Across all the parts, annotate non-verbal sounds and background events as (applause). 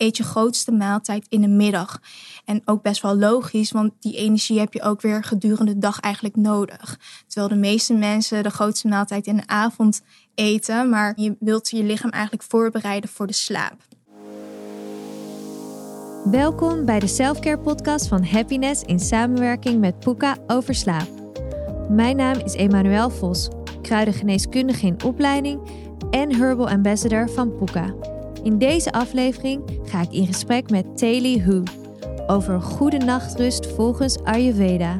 eet je grootste maaltijd in de middag. En ook best wel logisch, want die energie heb je ook weer gedurende de dag eigenlijk nodig. Terwijl de meeste mensen de grootste maaltijd in de avond eten, maar je wilt je lichaam eigenlijk voorbereiden voor de slaap. Welkom bij de Selfcare podcast van Happiness in samenwerking met Puka over slaap. Mijn naam is Emmanuel Vos, kruidengeneeskundige in opleiding en Herbal Ambassador van Puka. In deze aflevering ga ik in gesprek met Taily Hu over goede nachtrust volgens Ayurveda.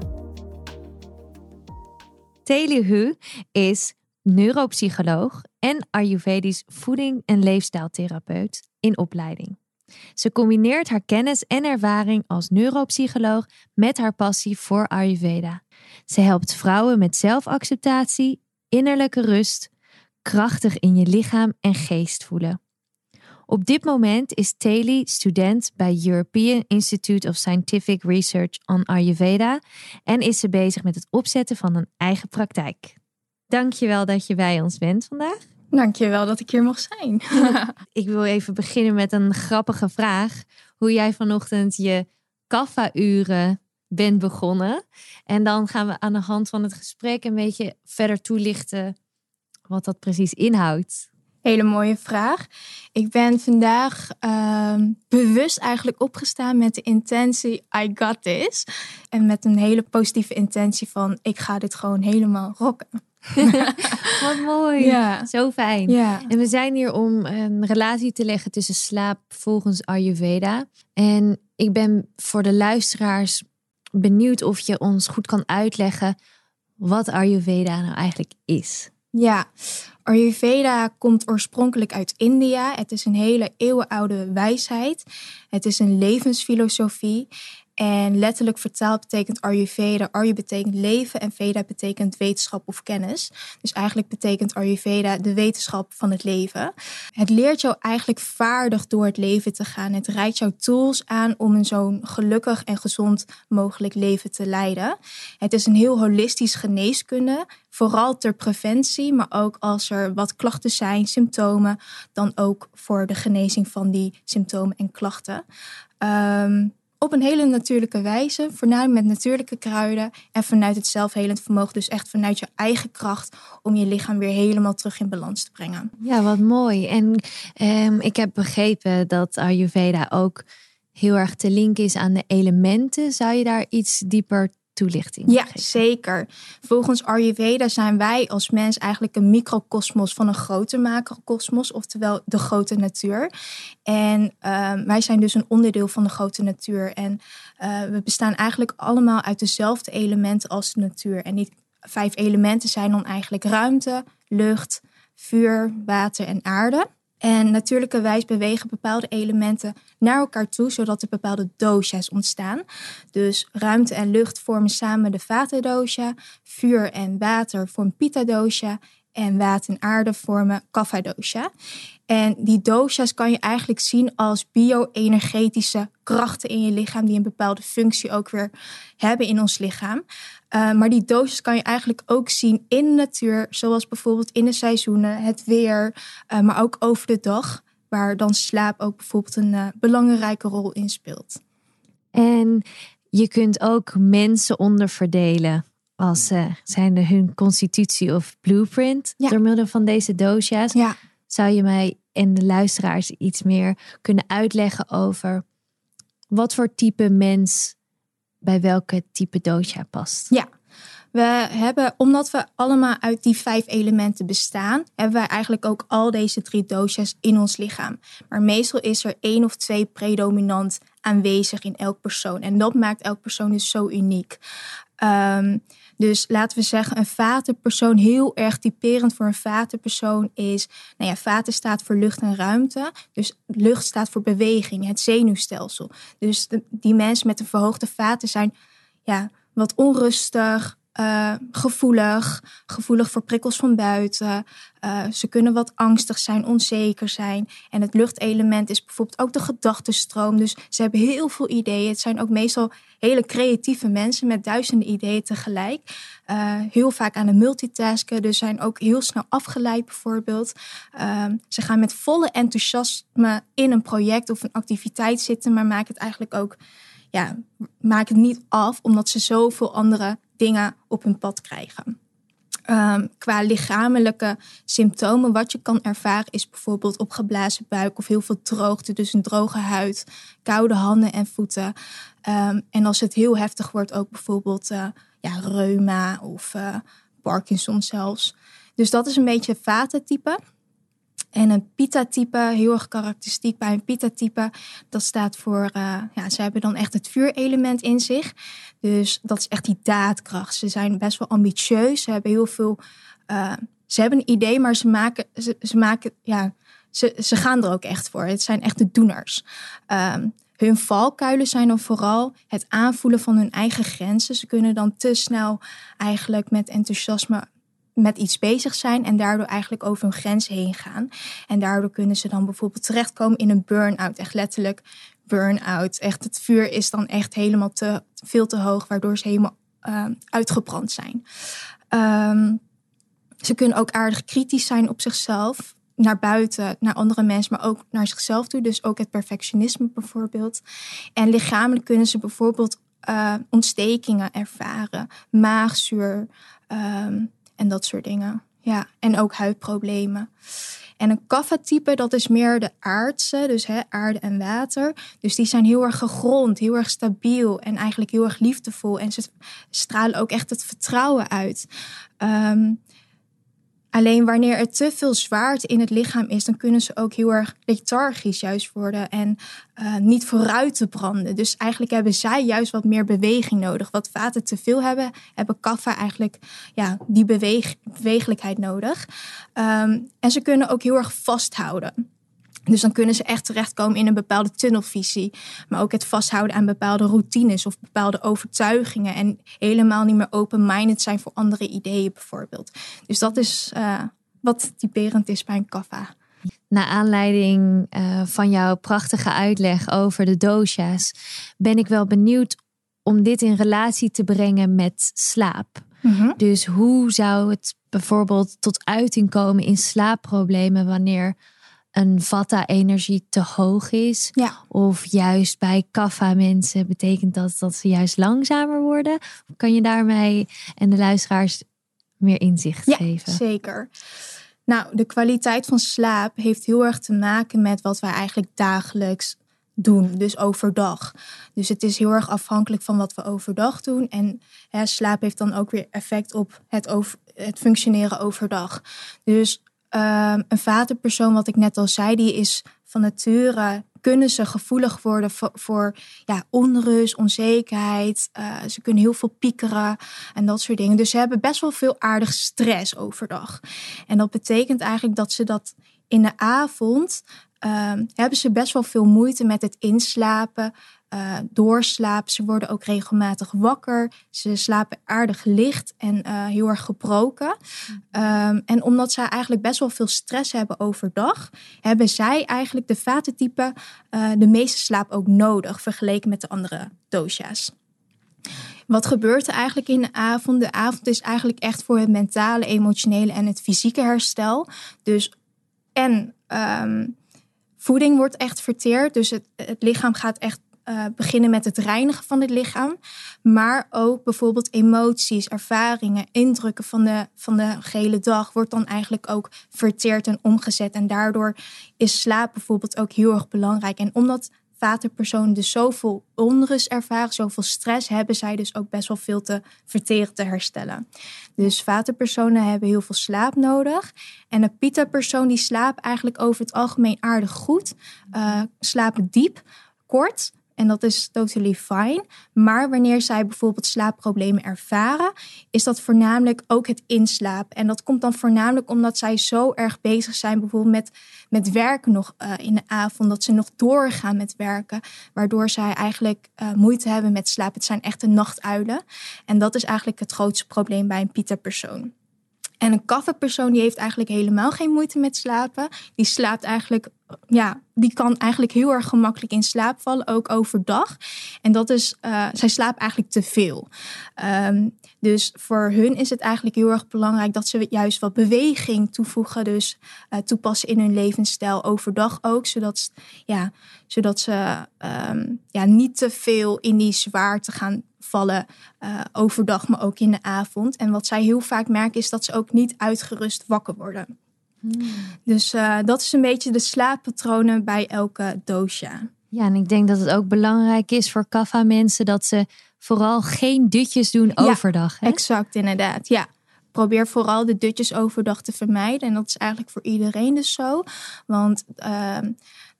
Taily Hu is neuropsycholoog en Ayurvedisch voeding- en leefstijltherapeut in opleiding. Ze combineert haar kennis en ervaring als neuropsycholoog met haar passie voor Ayurveda. Ze helpt vrouwen met zelfacceptatie, innerlijke rust, krachtig in je lichaam en geest voelen. Op dit moment is Taylor student bij European Institute of Scientific Research on Ayurveda en is ze bezig met het opzetten van een eigen praktijk. Dankjewel dat je bij ons bent vandaag. Dankjewel dat ik hier mag zijn. (laughs) ik wil even beginnen met een grappige vraag. Hoe jij vanochtend je kaffa-uren bent begonnen. En dan gaan we aan de hand van het gesprek een beetje verder toelichten wat dat precies inhoudt. Hele mooie vraag. Ik ben vandaag uh, bewust eigenlijk opgestaan met de intentie I got this. En met een hele positieve intentie van ik ga dit gewoon helemaal rocken. (laughs) Wat mooi. Ja. Zo fijn. Ja. En we zijn hier om een relatie te leggen tussen slaap volgens Ayurveda. En ik ben voor de luisteraars benieuwd of je ons goed kan uitleggen wat Ayurveda nou eigenlijk is. Ja, Ayurveda komt oorspronkelijk uit India. Het is een hele eeuwenoude wijsheid. Het is een levensfilosofie. En letterlijk vertaald betekent Ayurveda. Aryu betekent leven en Veda betekent wetenschap of kennis. Dus eigenlijk betekent Ayurveda de wetenschap van het leven. Het leert jou eigenlijk vaardig door het leven te gaan. Het reikt jou tools aan om een zo'n gelukkig en gezond mogelijk leven te leiden. Het is een heel holistisch geneeskunde. Vooral ter preventie, maar ook als er wat klachten zijn, symptomen, dan ook voor de genezing van die symptomen en klachten. Um, op een hele natuurlijke wijze, voornamelijk met natuurlijke kruiden en vanuit het zelfhelend vermogen, dus echt vanuit je eigen kracht om je lichaam weer helemaal terug in balans te brengen. Ja, wat mooi. En um, ik heb begrepen dat Ayurveda ook heel erg te linken is aan de elementen. Zou je daar iets dieper toelichting Ja, zeker. Volgens Ayurveda zijn wij als mens eigenlijk een microcosmos van een grote macrocosmos, oftewel de grote natuur. En uh, wij zijn dus een onderdeel van de grote natuur. En uh, we bestaan eigenlijk allemaal uit dezelfde elementen als de natuur. En die vijf elementen zijn dan eigenlijk ruimte, lucht, vuur, water en aarde. En natuurlijkerwijs bewegen bepaalde elementen naar elkaar toe, zodat er bepaalde dosha's ontstaan. Dus ruimte en lucht vormen samen de vata dosha, vuur en water vormen pitta en water en aarde vormen kapha dosha. En die dosha's kan je eigenlijk zien als bio-energetische krachten in je lichaam die een bepaalde functie ook weer hebben in ons lichaam. Uh, maar die dosas kan je eigenlijk ook zien in de natuur, zoals bijvoorbeeld in de seizoenen, het weer, uh, maar ook over de dag, waar dan slaap ook bijvoorbeeld een uh, belangrijke rol in speelt. En je kunt ook mensen onderverdelen als zijn hun constitutie of blueprint ja. door middel van deze dosha's. Ja. Zou je mij en de luisteraars iets meer kunnen uitleggen over wat voor type mens bij welke type dosha past? Ja, we hebben, omdat we allemaal uit die vijf elementen bestaan, hebben wij eigenlijk ook al deze drie doshas in ons lichaam. Maar meestal is er één of twee predominant aanwezig in elk persoon. En dat maakt elk persoon dus zo uniek. Um, dus laten we zeggen, een vatenpersoon, heel erg typerend voor een vatenpersoon is, nou ja, vaten staat voor lucht en ruimte. Dus lucht staat voor beweging, het zenuwstelsel. Dus die mensen met een verhoogde vaten zijn ja, wat onrustig, uh, gevoelig, gevoelig voor prikkels van buiten. Uh, ze kunnen wat angstig zijn, onzeker zijn. En het luchtelement is bijvoorbeeld ook de gedachtenstroom. Dus ze hebben heel veel ideeën. Het zijn ook meestal hele creatieve mensen met duizenden ideeën tegelijk. Uh, heel vaak aan het multitasken, dus zijn ook heel snel afgeleid bijvoorbeeld. ze gaan met volle enthousiasme in een project of een activiteit zitten, maar maken het eigenlijk ook ja, maken het niet af, omdat ze zoveel andere dingen op hun pad krijgen. Um, qua lichamelijke symptomen, wat je kan ervaren, is bijvoorbeeld opgeblazen buik of heel veel droogte, dus een droge huid, koude handen en voeten. Um, en als het heel heftig wordt, ook bijvoorbeeld uh, ja, reuma of uh, Parkinson zelfs. Dus dat is een beetje het vatentype. En een pita-type, heel erg karakteristiek bij een pita-type, dat staat voor, uh, ja, ze hebben dan echt het vuurelement in zich. Dus dat is echt die daadkracht. Ze zijn best wel ambitieus, ze hebben heel veel, uh, ze hebben een idee, maar ze maken, ze, ze, maken, ja, ze, ze gaan er ook echt voor. Het zijn echt de doeners. Um, hun valkuilen zijn dan vooral het aanvoelen van hun eigen grenzen. Ze kunnen dan te snel eigenlijk met enthousiasme met iets bezig zijn en daardoor eigenlijk over hun grens heen gaan. En daardoor kunnen ze dan bijvoorbeeld terechtkomen in een burn-out. Echt letterlijk burn-out. Echt, het vuur is dan echt helemaal te, veel te hoog, waardoor ze helemaal uh, uitgebrand zijn. Um, ze kunnen ook aardig kritisch zijn op zichzelf. Naar buiten, naar andere mensen, maar ook naar zichzelf toe. Dus ook het perfectionisme bijvoorbeeld. En lichamelijk kunnen ze bijvoorbeeld uh, ontstekingen ervaren, maagzuur. Um, en dat soort dingen. Ja, en ook huidproblemen. En een kaffa-type, dat is meer de aardse, dus hè, aarde en water. Dus die zijn heel erg gegrond, heel erg stabiel en eigenlijk heel erg liefdevol. En ze stralen ook echt het vertrouwen uit. Um, Alleen wanneer er te veel zwaarte in het lichaam is, dan kunnen ze ook heel erg lethargisch juist worden en uh, niet vooruit te branden. Dus eigenlijk hebben zij juist wat meer beweging nodig. Wat vaten te veel hebben, hebben kaffa eigenlijk ja, die beweeg, bewegelijkheid nodig. Um, en ze kunnen ook heel erg vasthouden. Dus dan kunnen ze echt terechtkomen in een bepaalde tunnelvisie. Maar ook het vasthouden aan bepaalde routines of bepaalde overtuigingen. En helemaal niet meer open-minded zijn voor andere ideeën bijvoorbeeld. Dus dat is uh, wat typerend is bij een kaffa. Naar aanleiding uh, van jouw prachtige uitleg over de dosha's, ben ik wel benieuwd om dit in relatie te brengen met slaap. Mm -hmm. Dus hoe zou het bijvoorbeeld tot uiting komen in slaapproblemen wanneer een vata-energie te hoog is. Ja. Of juist bij kaffa-mensen betekent dat dat ze juist langzamer worden. Kan je daarmee en de luisteraars meer inzicht ja, geven? Zeker. Nou, de kwaliteit van slaap heeft heel erg te maken met wat wij eigenlijk dagelijks doen, dus overdag. Dus het is heel erg afhankelijk van wat we overdag doen. En hè, slaap heeft dan ook weer effect op het, over, het functioneren overdag. Dus Um, een vaderpersoon, wat ik net al zei, die is van nature kunnen ze gevoelig worden voor, ja, onrust, onzekerheid. Uh, ze kunnen heel veel piekeren en dat soort dingen. Dus ze hebben best wel veel aardig stress overdag. En dat betekent eigenlijk dat ze dat in de avond um, hebben ze best wel veel moeite met het inslapen, uh, doorslapen. Ze worden ook regelmatig wakker. Ze slapen aardig licht en uh, heel erg gebroken. Um, en omdat zij eigenlijk best wel veel stress hebben overdag, hebben zij eigenlijk de vatentype uh, de meeste slaap ook nodig vergeleken met de andere dosha's. Wat gebeurt er eigenlijk in de avond? De avond is eigenlijk echt voor het mentale, emotionele en het fysieke herstel. Dus en um, voeding wordt echt verteerd. Dus het, het lichaam gaat echt uh, beginnen met het reinigen van het lichaam. Maar ook bijvoorbeeld emoties, ervaringen, indrukken van de, van de gehele dag wordt dan eigenlijk ook verteerd en omgezet. En daardoor is slaap bijvoorbeeld ook heel erg belangrijk. En omdat vaderpersonen dus zoveel onrust ervaren, zoveel stress, hebben zij dus ook best wel veel te verteren, te herstellen. Dus vaderpersonen hebben heel veel slaap nodig. En een pita-persoon die slaapt eigenlijk over het algemeen aardig goed. Uh, slapen diep, kort En dat is totally fine. Maar wanneer zij bijvoorbeeld slaapproblemen ervaren, is dat voornamelijk ook het inslapen. En dat komt dan voornamelijk omdat zij zo erg bezig zijn, bijvoorbeeld met, met werken nog uh, in de avond, dat ze nog doorgaan met werken, waardoor zij eigenlijk uh, moeite hebben met slapen. Het zijn echte nachtuilen. En dat is eigenlijk het grootste probleem bij een Pita-persoon. En een kaffepersoon die heeft eigenlijk helemaal geen moeite met slapen. Die slaapt eigenlijk, ja, die kan eigenlijk heel erg gemakkelijk in slaap vallen, ook overdag. En dat is, uh, zij slaapt eigenlijk te veel. Um, dus voor hun is het eigenlijk heel erg belangrijk dat ze juist wat beweging toevoegen. Dus uh, toepassen in hun levensstijl overdag ook. Zodat, ja, zodat ze um, ja, niet te veel in die zwaarte gaan vallen uh, overdag, maar ook in de avond. En wat zij heel vaak merken is dat ze ook niet uitgerust wakker worden. Hmm. Dus uh, dat is een beetje de slaappatronen bij elke dosha. Ja, en ik denk dat het ook belangrijk is voor kaffa-mensen dat ze vooral geen dutjes doen overdag. hè? Exact, inderdaad. Ja. Probeer vooral de dutjes overdag te vermijden. En dat is eigenlijk voor iedereen dus zo. Want uh,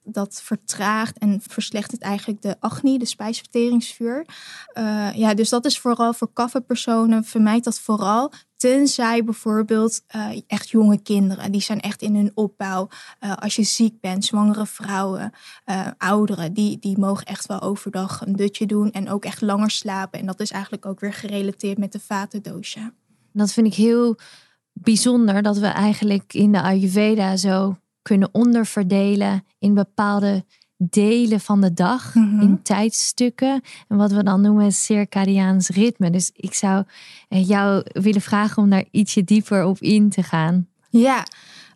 dat vertraagt en verslechtert eigenlijk de acne, de spijsverteringsvuur. Uh, ja, dus dat is vooral voor kaffepersonen. Vermijd dat vooral. Tenzij bijvoorbeeld uh, echt jonge kinderen, die zijn echt in hun opbouw. Uh, als je ziek bent, zwangere vrouwen, ouderen, die, die mogen echt wel overdag een dutje doen en ook echt langer slapen. En dat is eigenlijk ook weer gerelateerd met de vatendoosje. Dat vind ik heel bijzonder dat we eigenlijk in de Ayurveda zo kunnen onderverdelen in bepaalde delen van de dag, mm-hmm. in tijdstukken. En wat we dan noemen circadiaans ritme. Dus ik zou eh, jou willen vragen om daar ietsje dieper op in te gaan. Ja,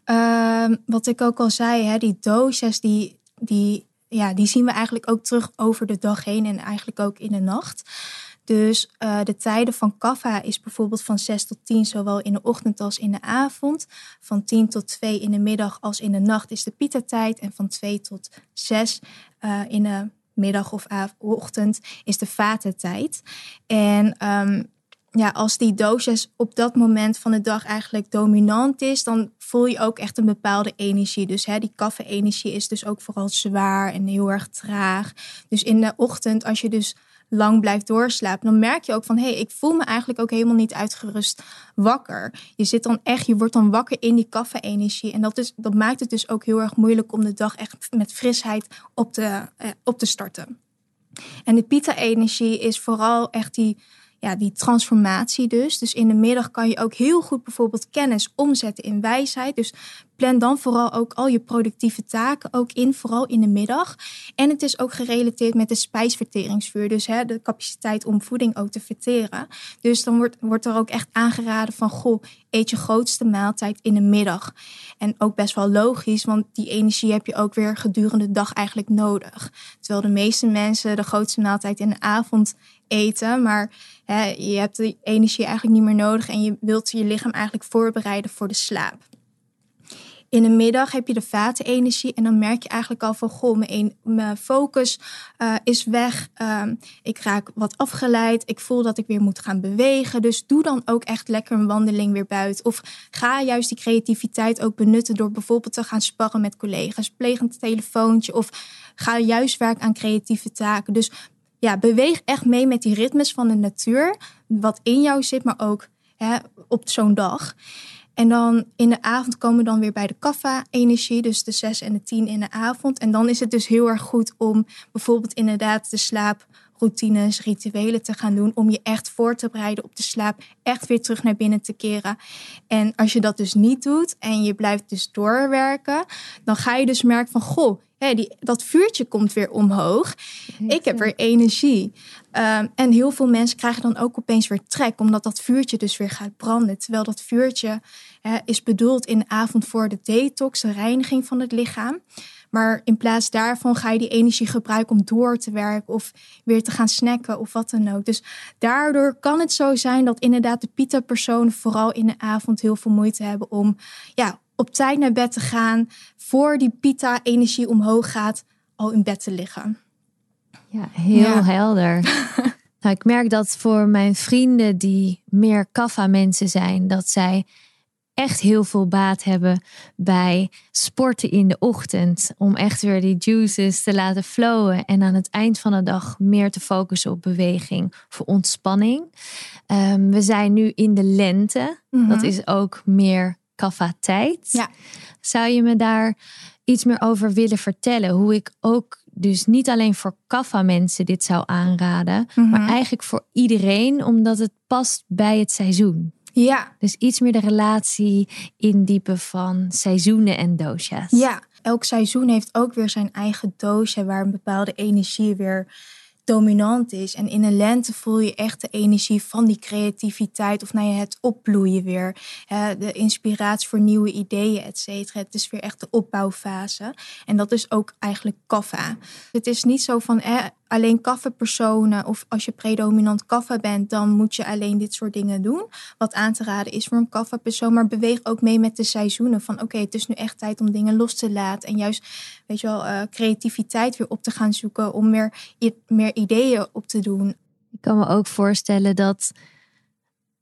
uh, wat ik ook al zei, hè, die doses die, die, ja, die zien we eigenlijk ook terug over de dag heen en eigenlijk ook in de nacht. Dus uh, de tijden van kaffa is bijvoorbeeld van 6 tot 10, zowel in de ochtend als in de avond. Van 10 tot 2 in de middag als in de nacht is de pita-tijd. En van 2 tot 6 uh, in de middag of ochtend is de vata-tijd. En um, ja, als die dosis op dat moment van de dag eigenlijk dominant is, dan voel je ook echt een bepaalde energie. Dus hè, die kaffe-energie is dus ook vooral zwaar en heel erg traag. Dus in de ochtend, als je dus lang blijft doorslapen, dan merk je ook van hé, hey, ik voel me eigenlijk ook helemaal niet uitgerust wakker. Je zit dan echt, je wordt dan wakker in die kaffe-energie. En dat, is, dat maakt het dus ook heel erg moeilijk om de dag echt met frisheid op te, eh, op te starten. En de pita-energie is vooral echt die ja, die transformatie dus. Dus in de middag kan je ook heel goed bijvoorbeeld kennis omzetten in wijsheid. Dus plan dan vooral ook al je productieve taken ook in, vooral in de middag. En het is ook gerelateerd met de spijsverteringsvuur. Dus hè, de capaciteit om voeding ook te verteren. Dus dan wordt, wordt er ook echt aangeraden van, goh, eet je grootste maaltijd in de middag. En ook best wel logisch, want die energie heb je ook weer gedurende de dag eigenlijk nodig. Terwijl de meeste mensen de grootste maaltijd in de avond eten, maar hè, je hebt die energie eigenlijk niet meer nodig en je wilt je lichaam eigenlijk voorbereiden voor de slaap. In de middag heb je de vatenenergie en dan merk je eigenlijk al van goh, mijn, focus uh, is weg. Um, ik raak wat afgeleid. Ik voel dat ik weer moet gaan bewegen. Dus doe dan ook echt lekker een wandeling weer buiten. Of ga juist die creativiteit ook benutten door bijvoorbeeld te gaan sparren met collega's. Pleeg een telefoontje of ga juist werken aan creatieve taken. Dus ja, beweeg echt mee met die ritmes van de natuur. Wat in jou zit, maar ook hè, op zo'n dag. En dan in de avond komen we dan weer bij de kaffa-energie, dus de 6 en de 10 in de avond. En dan is het dus heel erg goed om bijvoorbeeld inderdaad de slaaproutines, rituelen te gaan doen. Om je echt voor te bereiden op de slaap, echt weer terug naar binnen te keren. En als je dat dus niet doet en je blijft dus doorwerken, dan ga je dus merken van, goh, die, dat vuurtje komt weer omhoog. Ik heb weer energie. Um, en heel veel mensen krijgen dan ook opeens weer trek, omdat dat vuurtje dus weer gaat branden. Terwijl dat vuurtje is bedoeld in de avond voor de detox, de reiniging van het lichaam. Maar in plaats daarvan ga je die energie gebruiken om door te werken of weer te gaan snacken of wat dan ook. Dus daardoor kan het zo zijn dat inderdaad de pita-personen vooral in de avond heel veel moeite hebben om ja, op tijd naar bed te gaan, voor die pita-energie omhoog gaat, al in bed te liggen. Ja, heel helder. (laughs) nou, ik merk dat voor mijn vrienden die meer kaffa-mensen zijn, dat zij echt heel veel baat hebben bij sporten in de ochtend. Om echt weer die juices te laten flowen. En aan het eind van de dag meer te focussen op beweging voor ontspanning. Ehm, we zijn nu in de lente. Mhm. Dat is ook meer kaffa-tijd. Ja. Zou je me daar iets meer over willen vertellen? Hoe ik ook dus niet alleen voor kaffa-mensen dit zou aanraden, Mhm. maar eigenlijk voor iedereen, omdat het past bij het seizoen. Ja, Dus iets meer de relatie indiepen van seizoenen en dosha's. Ja, elk seizoen heeft ook weer zijn eigen doosje waar een bepaalde energie weer dominant is. En in de lente voel je echt de energie van die creativiteit of nou ja, het opbloeien weer. Hè, de inspiratie voor nieuwe ideeën, et cetera. Het is weer echt de opbouwfase. En dat is ook eigenlijk kaffa. Het is niet zo van eh, alleen kaffa-personen of als je predominant kaffa bent, dan moet je alleen dit soort dingen doen. Wat aan te raden is voor een kaffa-persoon, maar beweeg ook mee met de seizoenen. Van oké, het is nu echt tijd om dingen los te laten. En juist, weet je wel, eh, creativiteit weer op te gaan zoeken om meer, meer ideeën op te doen. Ik kan me ook voorstellen dat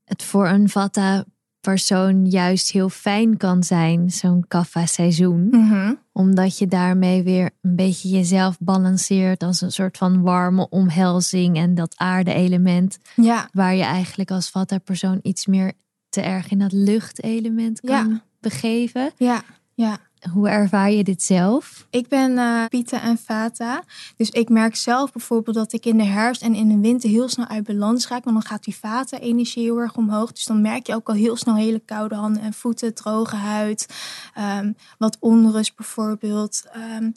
het voor een vata persoon juist heel fijn kan zijn, zo'n kaffa seizoen. Omdat je daarmee weer een beetje jezelf balanceert als een soort van warme omhelzing en dat aarde-element. Ja, Waar je eigenlijk als vata persoon iets meer te erg in dat luchtelement kan Ja. begeven. ja, ja. Hoe ervaar je dit zelf? Ik ben eh Pieta en Vata. Dus ik merk zelf bijvoorbeeld dat ik in de herfst en in de winter heel snel uit balans raak. Want dan gaat die Vata-energie heel erg omhoog. Dus dan merk je ook al heel snel hele koude handen en voeten, droge huid. ehm, wat onrust bijvoorbeeld. Ehm,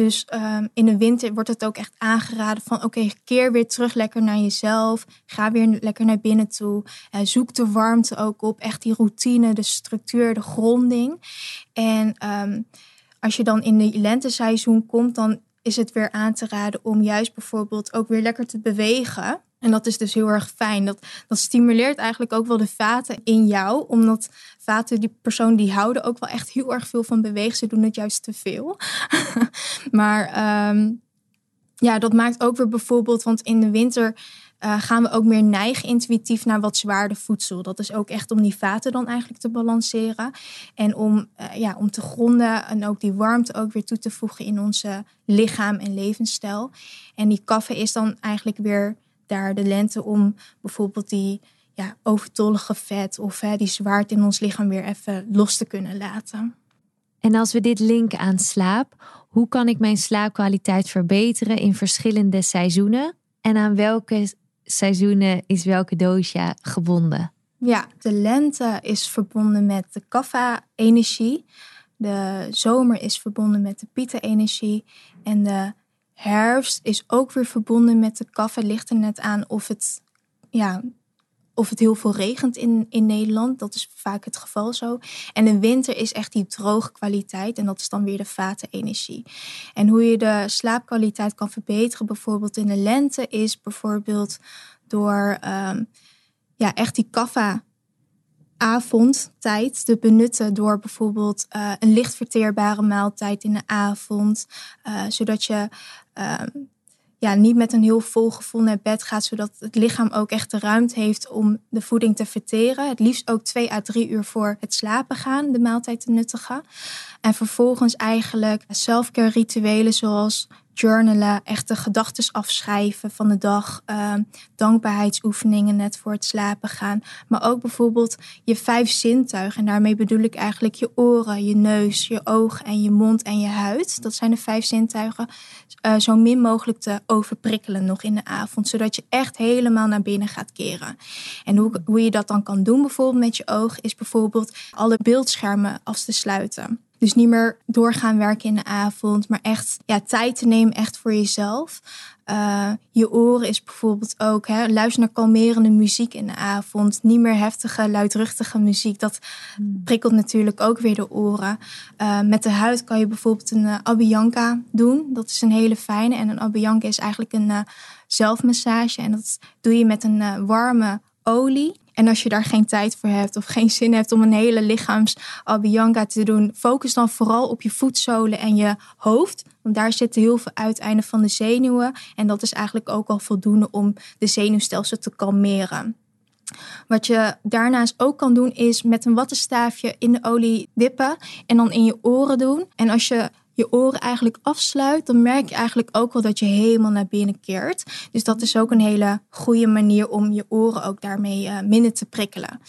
dus ehm, in de winter wordt het ook echt aangeraden van... oké, keer weer terug lekker naar jezelf. Ga weer lekker naar binnen toe. Eh, zoek de warmte ook op. Echt die routine, de structuur, de gronding. En ehm, als je dan in de lenteseizoen komt, dan is het weer aan te raden om juist bijvoorbeeld ook weer lekker te bewegen. En dat is dus heel erg fijn. Dat, dat stimuleert eigenlijk ook wel de vaten in jou. Omdat vaten, die persoon, die houden ook wel echt heel erg veel van bewegen. Ze doen het juist te veel. (laughs) maar ehm, ja, dat maakt ook weer bijvoorbeeld, want in de winter eh, gaan we ook meer neigen intuïtief naar wat zwaarder voedsel. Dat is ook echt om die vaten dan eigenlijk te balanceren. En om, eh, ja, om te gronden en ook die warmte ook weer toe te voegen in onze lichaam en levensstijl. En die kaffe is dan eigenlijk weer daar de lente om bijvoorbeeld die ja, overtollige vet of hè, die zwaarte in ons lichaam weer even los te kunnen laten. En als we dit linken aan slaap, hoe kan ik mijn slaapkwaliteit verbeteren in verschillende seizoenen? En aan welke seizoenen is welke dosha gebonden? Ja, de lente is verbonden met de kaffa-energie. De zomer is verbonden met de pitta-energie. En de herfst is ook weer verbonden met de kaffa. Ligt er net aan of het, ja, of het heel veel regent in, in Nederland. Dat is vaak het geval zo. En de winter is echt die droge kwaliteit. En dat is dan weer de vaten-energie. En hoe je de slaapkwaliteit kan verbeteren, bijvoorbeeld in de lente, is bijvoorbeeld door ehm, ja, echt die kaffa avondtijd te benutten door bijvoorbeeld eh, een licht verteerbare maaltijd in de avond, eh, zodat je ehm, ja, niet met een heel vol gevoel naar bed gaat, zodat het lichaam ook echt de ruimte heeft om de voeding te verteren. Het liefst ook twee à drie uur voor het slapen gaan, de maaltijd te nuttigen. En vervolgens eigenlijk selfcare rituelen zoals journalen, echt de gedachten afschrijven van de dag, eh, dankbaarheidsoefeningen net voor het slapen gaan. Maar ook bijvoorbeeld je vijf zintuigen. En daarmee bedoel ik eigenlijk je oren, je neus, je ogen en je mond en je huid. Dat zijn de vijf zintuigen. eh, zo min mogelijk te overprikkelen nog in de avond. Zodat je echt helemaal naar binnen gaat keren. En hoe, hoe je dat dan kan doen bijvoorbeeld met je ogen... is bijvoorbeeld alle beeldschermen af te sluiten. Dus niet meer doorgaan werken in de avond, maar echt ja, tijd te nemen echt voor jezelf. Uh, je oren is bijvoorbeeld ook, hè, luister naar kalmerende muziek in de avond. Niet meer heftige, luidruchtige muziek. Dat prikkelt natuurlijk ook weer de oren. Uh, met de huid kan je bijvoorbeeld een uh, doen. Dat is een hele fijne. En een Abhyanka is eigenlijk een zelfmassage. En dat doe je met een warme olie. En als je daar geen tijd voor hebt of geen zin hebt om een hele lichaams Abhyanka te doen, focus dan vooral op je voetzolen en je hoofd. Want daar zitten heel veel uiteinden van de zenuwen. En dat is eigenlijk ook al voldoende om de zenuwstelsel te kalmeren. Wat je daarnaast ook kan doen is met een wattenstaafje in de olie dippen en dan in je oren doen. En als je je oren eigenlijk afsluit, dan merk je eigenlijk ook wel dat je helemaal naar binnen keert. Dus dat is ook een hele goede manier om je oren ook daarmee uh, minder te prikkelen.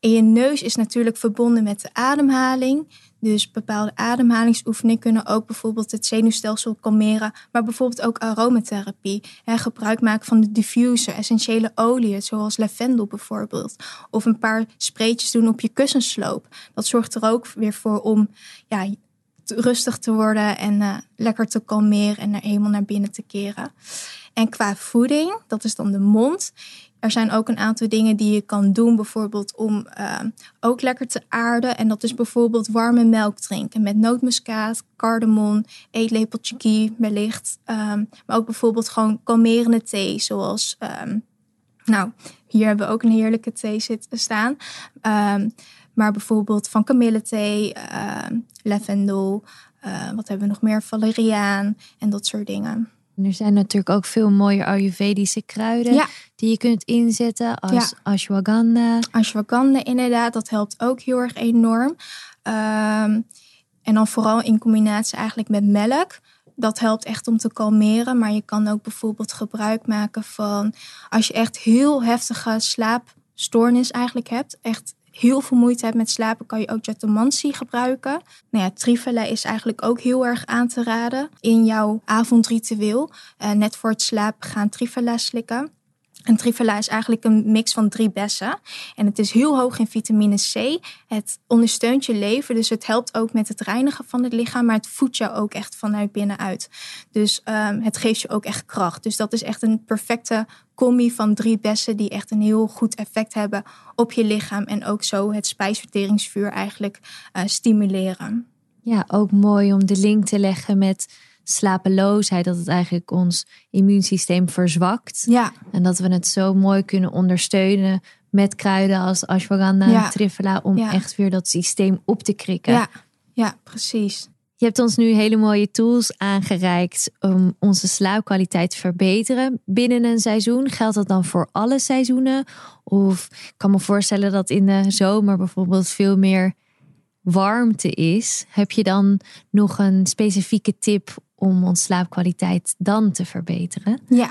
En je neus is natuurlijk verbonden met de ademhaling. Dus bepaalde ademhalingsoefeningen kunnen ook bijvoorbeeld het zenuwstelsel kalmeren, maar bijvoorbeeld ook aromatherapie. Hè, gebruik maken van de diffuser, essentiële oliën, zoals lavendel bijvoorbeeld. Of een paar spreetjes doen op je kussensloop. Dat zorgt er ook weer voor om ja, rustig te worden en uh, lekker te kalmeren en er helemaal naar binnen te keren. En qua voeding, dat is dan de mond. Er zijn ook een aantal dingen die je kan doen, bijvoorbeeld om uh, ook lekker te aarden. En dat is bijvoorbeeld warme melk drinken met nootmuskaat, cardamom, eetlepeltje ghee wellicht. Um, maar ook bijvoorbeeld gewoon kalmerende thee, zoals... Um, nou, hier hebben we ook een heerlijke thee zitten staan. Um, maar bijvoorbeeld van kamillethee, uh, lavendel, uh, wat hebben we nog meer? Valeriaan en dat soort dingen. er zijn natuurlijk ook veel mooie Ayurvedische kruiden die je kunt inzetten als ja. ashwagandha. Ashwagandha inderdaad, dat helpt ook heel erg enorm. Um, en dan vooral in combinatie eigenlijk met melk. Dat helpt echt om te kalmeren. Maar je kan ook bijvoorbeeld gebruik maken van als je echt heel heftige slaapstoornis eigenlijk hebt. Echt heel veel moeite hebt met slapen, kan je ook jatamansi gebruiken. Nou ja, trivela is eigenlijk ook heel erg aan te raden in jouw avondritueel. Uh, net voor het slapen gaan trivela slikken. En trivela is eigenlijk een mix van drie bessen. En het is heel hoog in vitamine C. Het ondersteunt je leven, dus het helpt ook met het reinigen van het lichaam. Maar het voedt je ook echt vanuit binnenuit. Dus um, het geeft je ook echt kracht. Dus dat is echt een perfecte combi van drie bessen die echt een heel goed effect hebben op je lichaam. En ook zo het spijsverteringsvuur eigenlijk uh, stimuleren. Ja, ook mooi om de link te leggen met slapeloosheid, dat het eigenlijk ons immuunsysteem verzwakt. Ja. En dat we het zo mooi kunnen ondersteunen met kruiden als ashwagandha en ja. trifela om echt weer dat systeem op te krikken. Ja, ja precies. Je hebt ons nu hele mooie tools aangereikt om onze slaapkwaliteit te verbeteren binnen een seizoen. Geldt dat dan voor alle seizoenen? Of ik kan me voorstellen dat in de zomer bijvoorbeeld veel meer warmte is. Heb je dan nog een specifieke tip om onze slaapkwaliteit dan te verbeteren? Ja.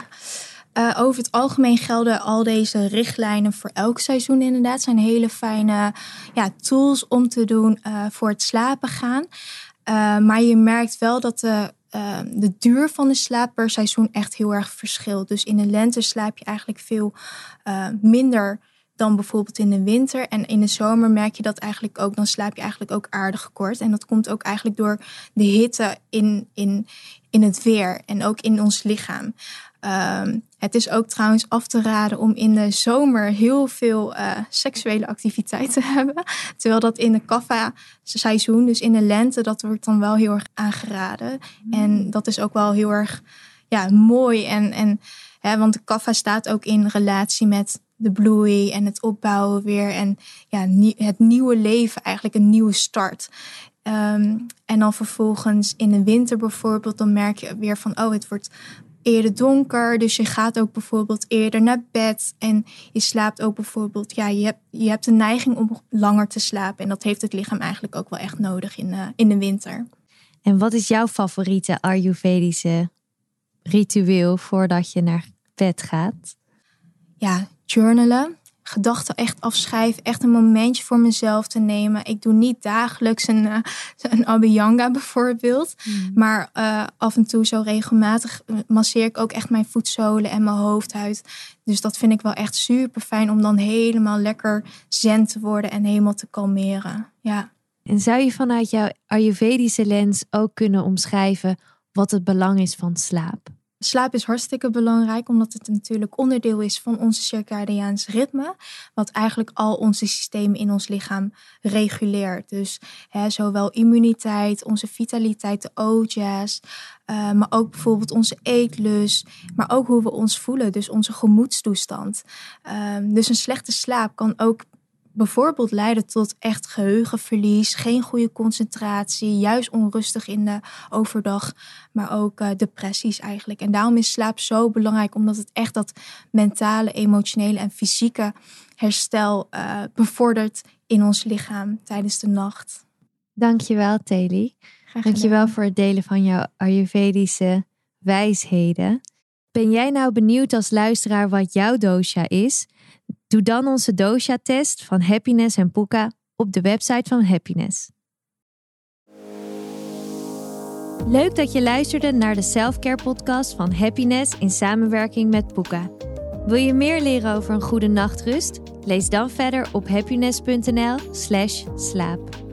Uh, over het algemeen gelden al deze richtlijnen voor elk seizoen inderdaad. zijn hele fijne ja, tools om te doen uh, voor het slapen gaan. Uh, maar je merkt wel dat de, de duur van de slaap per seizoen echt heel erg verschilt. Dus in de lente slaap je eigenlijk veel minder dan bijvoorbeeld in de winter. En in de zomer merk je dat eigenlijk ook. Dan slaap je eigenlijk ook aardig kort. En dat komt ook eigenlijk door de hitte in, in, in het weer en ook in ons lichaam. Um, het is ook trouwens af te raden om in de zomer heel veel uh, seksuele activiteit te (laughs) hebben. Terwijl dat in de kaffa-seizoen, dus in de lente, dat wordt dan wel heel erg aangeraden. En dat is ook wel heel erg ja, mooi. En, en, hè, want de kaffa staat ook in relatie met de bloei en het opbouwen weer. En ja, het nieuwe leven, eigenlijk een nieuwe start. Um, en dan vervolgens in de winter bijvoorbeeld, dan merk je weer van, oh, het wordt eerder donker. Dus je gaat ook bijvoorbeeld eerder naar bed. En je slaapt ook bijvoorbeeld, ja, je hebt, je hebt de neiging om langer te slapen. En dat heeft het lichaam eigenlijk ook wel echt nodig in, uh, in de winter. En wat is jouw favoriete Ayurvedische ritueel voordat je naar bed gaat? Ja, journalen. Gedachten echt afschrijven. Echt een momentje voor mezelf te nemen. Ik doe niet dagelijks een, uh, een abhyanga bijvoorbeeld. Mm. Maar uh, af en toe zo regelmatig masseer ik ook echt mijn voetzolen en mijn hoofdhuid. Dus dat vind ik wel echt super fijn om dan helemaal lekker zen te worden en helemaal te kalmeren. Ja. En zou je vanuit jouw Ayurvedische lens ook kunnen omschrijven wat het belang is van slaap? Slaap is hartstikke belangrijk, omdat het natuurlijk onderdeel is van onze circadiaans ritme, wat eigenlijk al onze systemen in ons lichaam reguleert. Dus hè, zowel immuniteit, onze vitaliteit, de ojas, uh, maar ook bijvoorbeeld onze eetlust, maar ook hoe we ons voelen, dus onze gemoedstoestand. Uh, dus een slechte slaap kan ook bijvoorbeeld leiden tot echt geheugenverlies, geen goede concentratie, juist onrustig in de overdag, maar ook uh, depressies eigenlijk. En daarom is slaap zo belangrijk, omdat het echt dat mentale, emotionele en fysieke herstel uh, bevordert in ons lichaam tijdens de nacht. Dankjewel, Teli. Dankjewel voor het delen van jouw Ayurvedische wijsheden. Ben jij nou benieuwd als luisteraar wat jouw dosha is? Doe dan onze dosha-test van Happiness en Puka op de website van Happiness. Leuk dat je luisterde naar de Selfcare podcast van Happiness in samenwerking met Puka. Wil je meer leren over een goede nachtrust? Lees dan verder op happiness.nl/slash slaap.